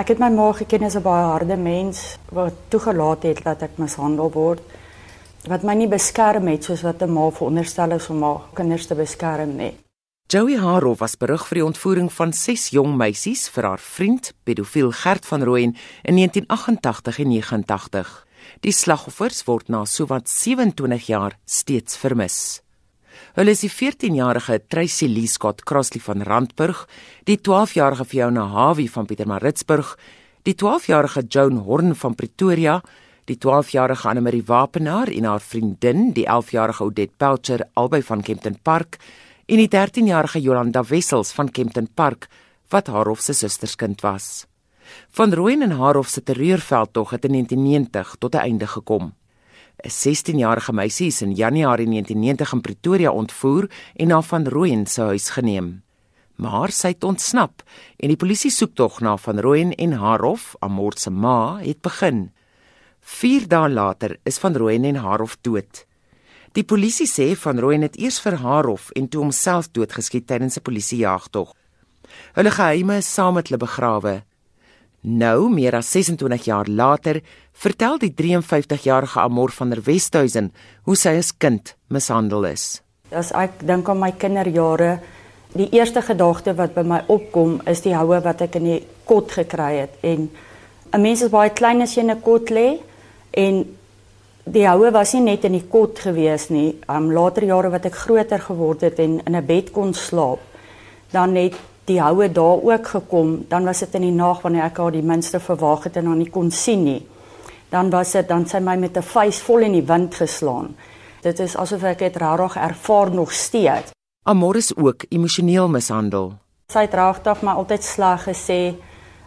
Ek het my ma geken as 'n baie harde mens wat toegelaat het dat ek mishandel word. Wat my nie beskerm het soos wat 'n ma veronderstel is om haar kinders te beskerm nie. Joey Haro was berig vir die ontvoering van 6 jong meisies vir haar vriend, pedofiel Gert van Rooyen in 1988 en 89. Die slagoffers word na sowat 27 jaar steeds vermis. Hulle is die 14-jarige Tracy Lee Scott Crossley van Randburg, die 12-jarige Fiona Hawie van Pietermaritzburg, die 12-jarige Joan Horn van Pretoria, die 12-jarige Annelie Wapenaar en haar vriendin, die 11-jarige Odette Pelcher albei van Kempton Park, en die 13-jarige Jolanda Wessels van Kempton Park wat haar hof se susterskind was. Van Rooyen en haar hof se terreurveldtog het in 1990 tot 'n einde gekom. 'n 16-jarige meisie is in Januarie 1990 in Pretoria ontvoer en na van Rooyen se huis geneem. Maar sy het ontsnap en die polisie soek tog na van Rooyen en haar hof, Amort se ma, het begin. 4 dae later is van Rooyen en haar hof dood. Die polisie sê van Rooyen het eers vir haar hof en toe homself doodgeskiet tydens 'n polisiejagtog. Hulle geheime is saam met hulle begrawe. Nou, meer as 26 jaar later, vertel die 53-jarige Amor van der Westhuizen hoe sy as kind mishandel is. As ek dink aan my kinderjare, die eerste gedagte wat by my opkom is die houe wat ek in die kot gekry het en 'n mens is baie klein as jy in 'n kot lê en die houe was nie net in die kot gewees nie. Um later jare wat ek groter geword het en in 'n bed kon slaap, dan het die houe daar ook gekom, dan was dit in die nag wanneer ek haar die minste verwag het en haar nie kon sien nie. Dan was dit dan sy my met 'n vuis vol in die wind geslaan. Dit is asof ek dit rarig ervaar nog steeds. Amor is ook emosioneel mishandel. Sy het regtig my altyd sleg gesê.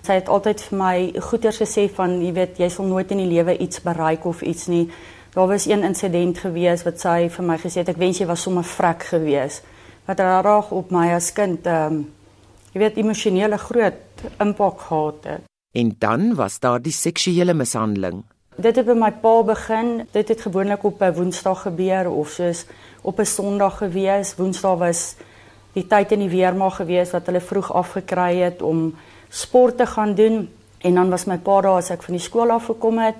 Sy het altyd vir my goeters gesê van jy weet jy sal nooit in die lewe iets bereik of iets nie. Daar was een insident gewees wat sy vir my gesê het ek wens jy was sommer vrek gewees. Wat rarig op my as kind ehm um, jy weet emosionele groot impak gehad het. En dan was daar die seksuele mishandeling. Dit het by my pa begin. Dit het gewoonlik op 'n Woensdag gebeur of soos op 'n Sondag gewees. Woensdag was die tyd in die weermag gewees wat hulle vroeg afgekry het om sport te gaan doen en dan was my pa daar as ek van die skool af gekom het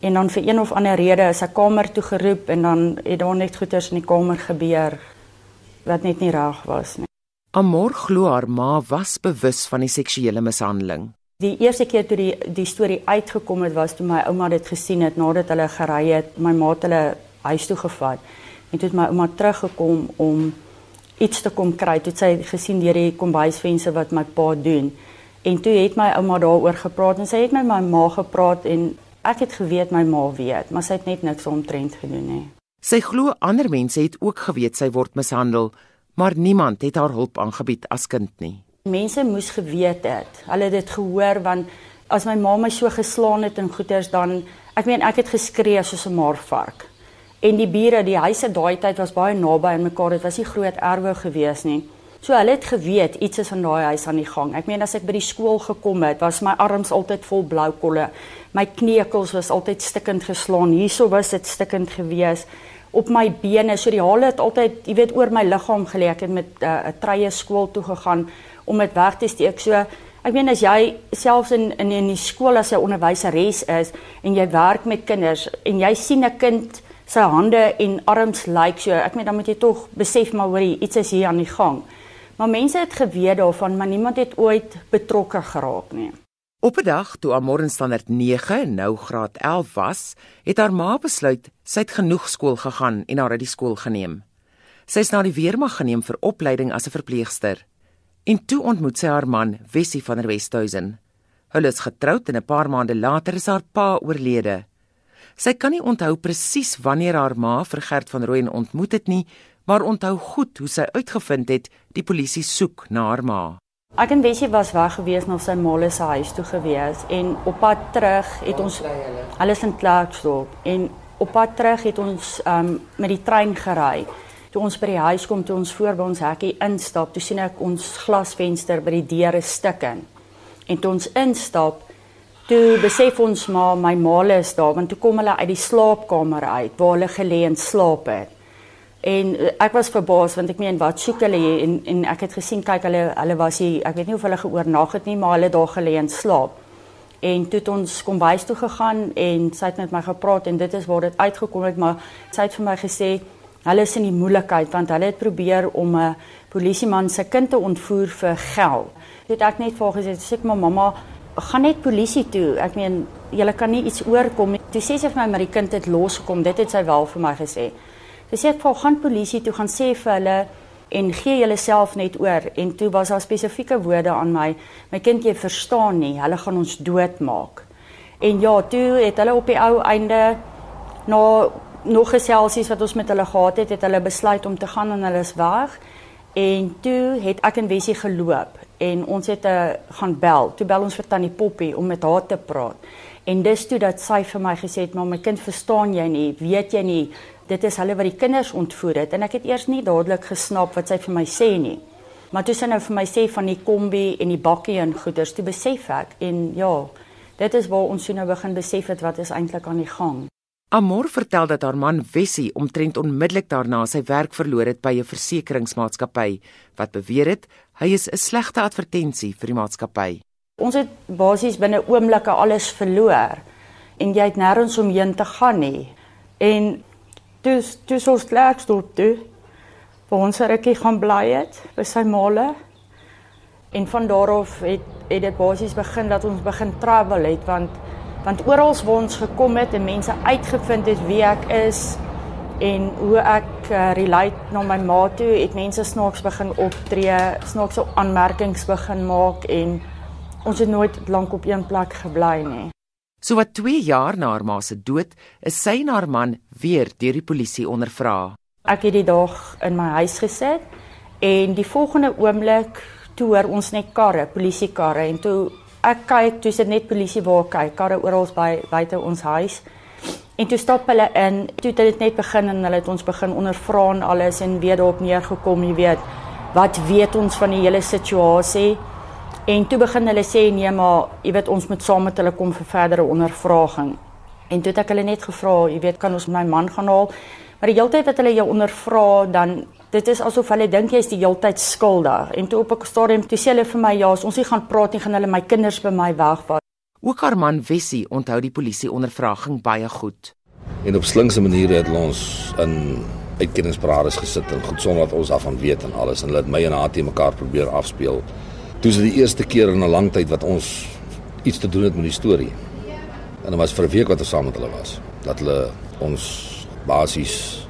en dan vir een of ander rede is ek kamer toe geroep en dan het daar net goeters in die kamer gebeur wat net nie reg was nie. Amor glo haar ma was bewus van die seksuele mishandeling. Die eerste keer toe die die storie uitgekom het was toe my ouma dit gesien het nadat hulle gery het, my ma het hulle huis toe gevat. En toe het my ouma teruggekom om iets te kom kry. Toe het sy gesien deur die kombuisvenster wat my pa doen. En toe het my ouma daaroor gepraat en sy het met my ma gepraat en ek het geweet my ma weet, maar sy het net niks omtrent gedoen nie. Sy glo ander mense het ook geweet sy word mishandel maar niemand het haar hulp aangebied as kind nie. Mense moes geweet het. Hulle het dit gehoor want as my ma my so geslaan het en goeters dan ek meen ek het geskree soos 'n maarvark. En die bure, die huise daai tyd was baie naby aan mekaar. Dit was nie groot erwe gewees nie. So hulle het geweet iets is in daai huis aan die gang. Ek meen as ek by die skool gekom het, was my arms altyd vol blou kolle. My kneukels was altyd stikkend geslaan. Hierso was dit stikkend gewees op my bene. So die hale het altyd, jy weet, oor my liggaam gelê. Ek het met eh, 'n uh, treie skool toe gegaan om dit weg te steek. So ek meen as jy selfs in in in die skool as 'n onderwyseres is en jy werk met kinders en jy sien 'n kind se hande en arms lyk like, so, ek meen dan moet jy tog besef maar hoor iets is hier aan die gang. Maar mense het geweet daarvan, maar niemand het ooit betrokke geraak nie. Op 'n dag toe Amor in standaard 9, nou graad 11 was, het haar ma besluit sy het genoeg skool gegaan en haar uit die skool geneem. Sy is na die weermag geneem vir opleiding as 'n verpleegster. En toe ontmoet sy haar man, Wessie van der Westhuizen. Hulle is getroud en 'n paar maande later is haar pa oorlede. Sy kan nie onthou presies wanneer haar ma vir Gert van Rooyen ontmoet het nie, maar onthou goed hoe sy uitgevind het die polisie soek na haar ma. Ek en Wessie was weg gewees na sy ma se huis toe gewees en op pad terug het ons alles in Klerksdorp en op pad terug het ons um, met die trein gery. Toe ons by die huis kom, toe ons voor by ons hekkie instap, toe sien ek ons glasvenster by die deure stikken. En toe ons instap, toe besef ons maar my ma is daar want toe kom hulle uit die slaapkamer uit waar hulle gelê en slaap het. En eh, ek was verbaas want ek meen wat soek hulle hier en en ek het gesien kyk hulle hulle was hier ek weet nie of hulle geoornag het nie maar hulle daar gelê en slaap. En toe het ons kom bys toe gegaan en sy het met my gepraat en dit is waar dit uitgekom het, maar sy het vir my gesê hulle is in die moeilikheid want hulle het probeer om 'n polisieman se kind te ontvoer vir geld. Toe het ek net vir gesê, sê maar mamma, gaan net polisie toe. Ek meen, julle kan nie iets oorkom nie. Toe sê sy vir my maar die kind het losgekom. Dit het sy wel vir my gesê. Toe sê ek vir gaan polisie toe gaan sê vir hulle en gee julleself net oor. En toe was daar spesifieke woorde aan my. My kind jy verstaan nie. Hulle gaan ons doodmaak. En ja toe het hulle op die ou einde na nog geselsies wat ons met hulle gehad het het hulle besluit om te gaan en hulle is weg. En toe het ek en Wessie geloop en ons het 'n uh, gaan bel. Toe bel ons vir tannie Poppy om met haar te praat. En dis toe dat sy vir my gesê het maar my kind verstaan jy nie? Weet jy nie dit is hulle wat die kinders ontvoer het en ek het eers nie dadelik gesnap wat sy vir my sê nie. Maar toe sy nou vir my sê van die kombi en die bakkie en goeders, toe besef ek en ja, dit is waar ons nou begin besef het wat is eintlik aan die gang. Amor vertel dat haar man Wessie omtrent onmiddellik daarna sy werk verloor het by 'n versekeringsmaatskappy wat beweer het hy is 'n slegte advertensie vir die maatskappy. Ons het basies binne oomblikke alles verloor en jy het nêrens omheen te gaan nie. En Dus dus ons tot toe. Waar ons rukkie gaan bly het by sy male. En van daar af het het dit basies begin dat ons begin travel het want want oral waar ons gekom het en mense uitgevind het wie ek is en hoe ek uh, relate na my ma toe het mense snaaks begin optree, snaakse aanmerkings begin maak en ons het nooit lank op een plek gebly nie. So wat 2 jaar na haar ma se dood, is sy en haar man weer deur die polisie ondervra. Ek het die dag in my huis gesit en die volgende oomblik toe hoor ons net karre, polisiekarre en toe ek kyk, toe sit net polisie waar kyk, karre oral by buite ons huis. En toe stap hulle in, toe het dit net begin en hulle het ons begin ondervra en alles en weer daarop neergekom, jy weet, wat weet ons van die hele situasie? En toe begin hulle sê nee maar jy weet ons moet saam met hulle kom vir verdere ondervraging. En toe het ek hulle net gevra, jy weet kan ons my man gaan haal? Maar die hele tyd wat hulle jou ondervra dan dit is asof hulle dink jy is die hele tyd skuldig. En toe op 'n stadium toe sê hulle vir my ja, as ons nie gaan praat nie gaan hulle my kinders by my wegvat. Ook haar man Wessie onthou die polisie ondervraging baie goed. En op slinkse maniere het ons in uitkenningsparades gesit en goed sonder dat ons af van weet en alles en hulle het my en haar te mekaar probeer afspeel. Dis die eerste keer in 'n lang tyd wat ons iets te doen het met die storie. En dit was vir 'n week wat ons saam met hulle was. Dat hulle ons basies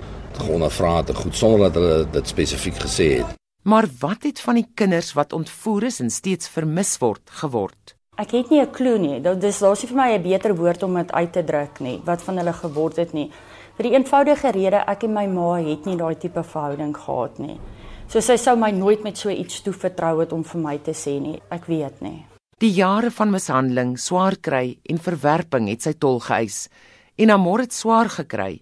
ondervra het goed sonder dat hulle dit spesifiek gesê het. Maar wat het van die kinders wat ontvoer is en steeds vermis word geword? Ek het nie 'n klou nie. Dit is daar's nie vir my 'n beter woord om dit uit te druk nie wat van hulle geword het nie. Vir die eenvoudige rede ek en my ma het nie daai tipe verhouding gehad nie. So sy sou my nooit met so iets toevertrou het om vir my te sê nie. Ek weet nie. Die jare van mishandeling, swaar kry en verwerping het sy tol geëis en Amor het swaar gekry.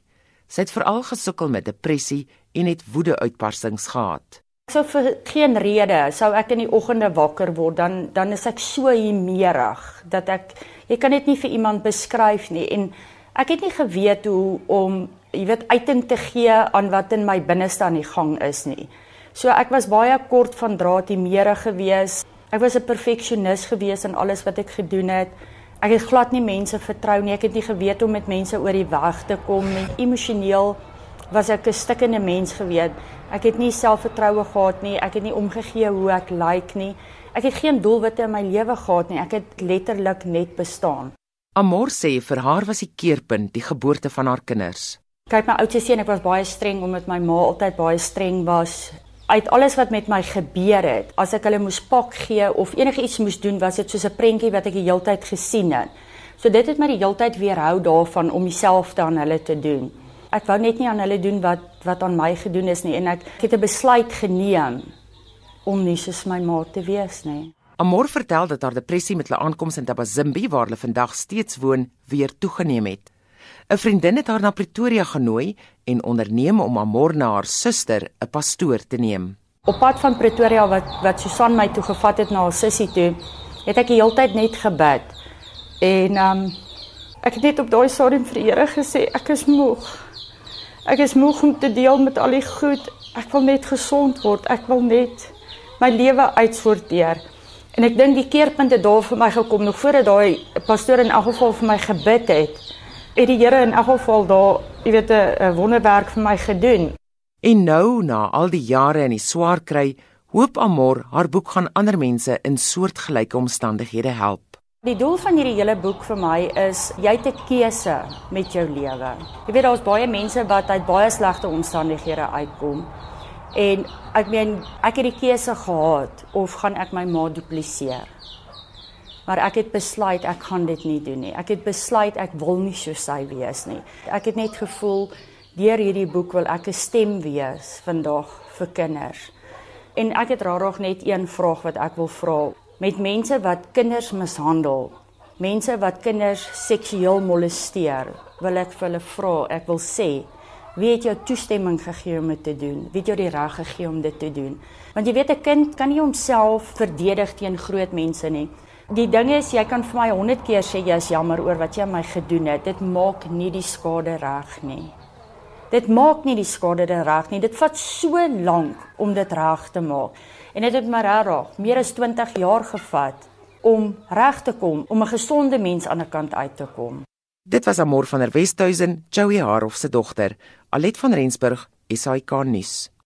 Sy het veral gesukkel met depressie en het woede-uitbarstings gehad. So vir geen rede sou ek in die oggende wakker word dan dan is ek so hemerig dat ek jy kan dit nie vir iemand beskryf nie en ek het nie geweet hoe om jy weet uiting te gee aan wat in my binneste aan die gang is nie. So ek was baie kort van draad die mere gewees. Ek was 'n perfeksionis gewees in alles wat ek gedoen het. Ek het glad nie mense vertrou nie. Ek het nie geweet hoe om met mense oor die weg te kom nie. Emosioneel was ek 'n stikkende mens gewees. Ek het nie selfvertroue gehad nie. Ek het nie omgegee hoe ek lyk like nie. Ek het geen doelwitte in my lewe gehad nie. Ek het letterlik net bestaan. Amor sê vir haar was die keerpunt die geboorte van haar kinders. Kyk my oudste seun, ek was baie streng omdat my ma altyd baie streng was uit alles wat met my gebeur het, as ek hulle moes pak gee of enigiets moes doen, was dit soos 'n prentjie wat ek die hele tyd gesien het. So dit het my die hele tyd weerhou daarvan om dieselfde aan hulle te doen. Ek wou net nie aan hulle doen wat wat aan my gedoen is nie en ek, het 'n besluit geneem om nie soos my ma te wees nie. Amor vertel dat haar depressie met hulle aankoms in Tabazimbi waar hulle vandag steeds woon, weer toegeneem het. 'n Vriendin het haar na Pretoria genooi en onderneem om Amor na haar suster, 'n pastoor, te neem. Op pad van Pretoria wat wat Susan my toe gevat het na haar sussie toe, het ek die hele tyd net gebid. En um ek het net op daai stadium vir die Here gesê, ek is moeg. Ek is moeg om te deel met al die goed. Ek wil net gesond word. Ek wil net my lewe uitsorteer. En ek dink die keerpunt het daar vir my gekom nog voordat daai pastoor in elk geval vir my gebid het, het die Here in elk geval daar, jy weet 'n wonderwerk vir my gedoen. En nou na al die jare in die swaar kry, hoop Amor haar boek gaan ander mense in soortgelyke omstandighede help. Die doel van hierdie hele boek vir my is jy het 'n keuse met jou lewe. Jy weet daar's baie mense wat uit baie slegte omstandighede uitkom. En ek meen ek het die keuse gehad of gaan ek my ma dupliseer. Maar ek het besluit ek gaan dit nie doen nie. Ek het besluit ek wil nie so sy wees nie. Ek het net gevoel deur hierdie boek wil ek 'n stem wees vandag vir kinders. En ek het rarig net een vraag wat ek wil vra met mense wat kinders mishandel, mense wat kinders seksueel molesteer, wil ek vir hulle vra, ek wil sê, wie het jou toestemming gegee om dit te doen? Wie het jou die reg gegee om dit te doen? Want jy weet 'n kind kan nie homself verdedig teen groot mense nie. Die ding is jy kan vir my 100 keer sê jy is jammer oor wat jy my gedoen het. Dit maak nie die skade reg nie. Dit maak nie die skade reg nie. Dit vat so lank om dit reg te maak. En dit het my regtig meer as 20 jaar gevat om reg te kom, om 'n gesonde mens aan die kant uit te kom. Dit was Amor van der Westhuizen, Joey Harof se dogter, Alet van Rensburg, SAK nuus.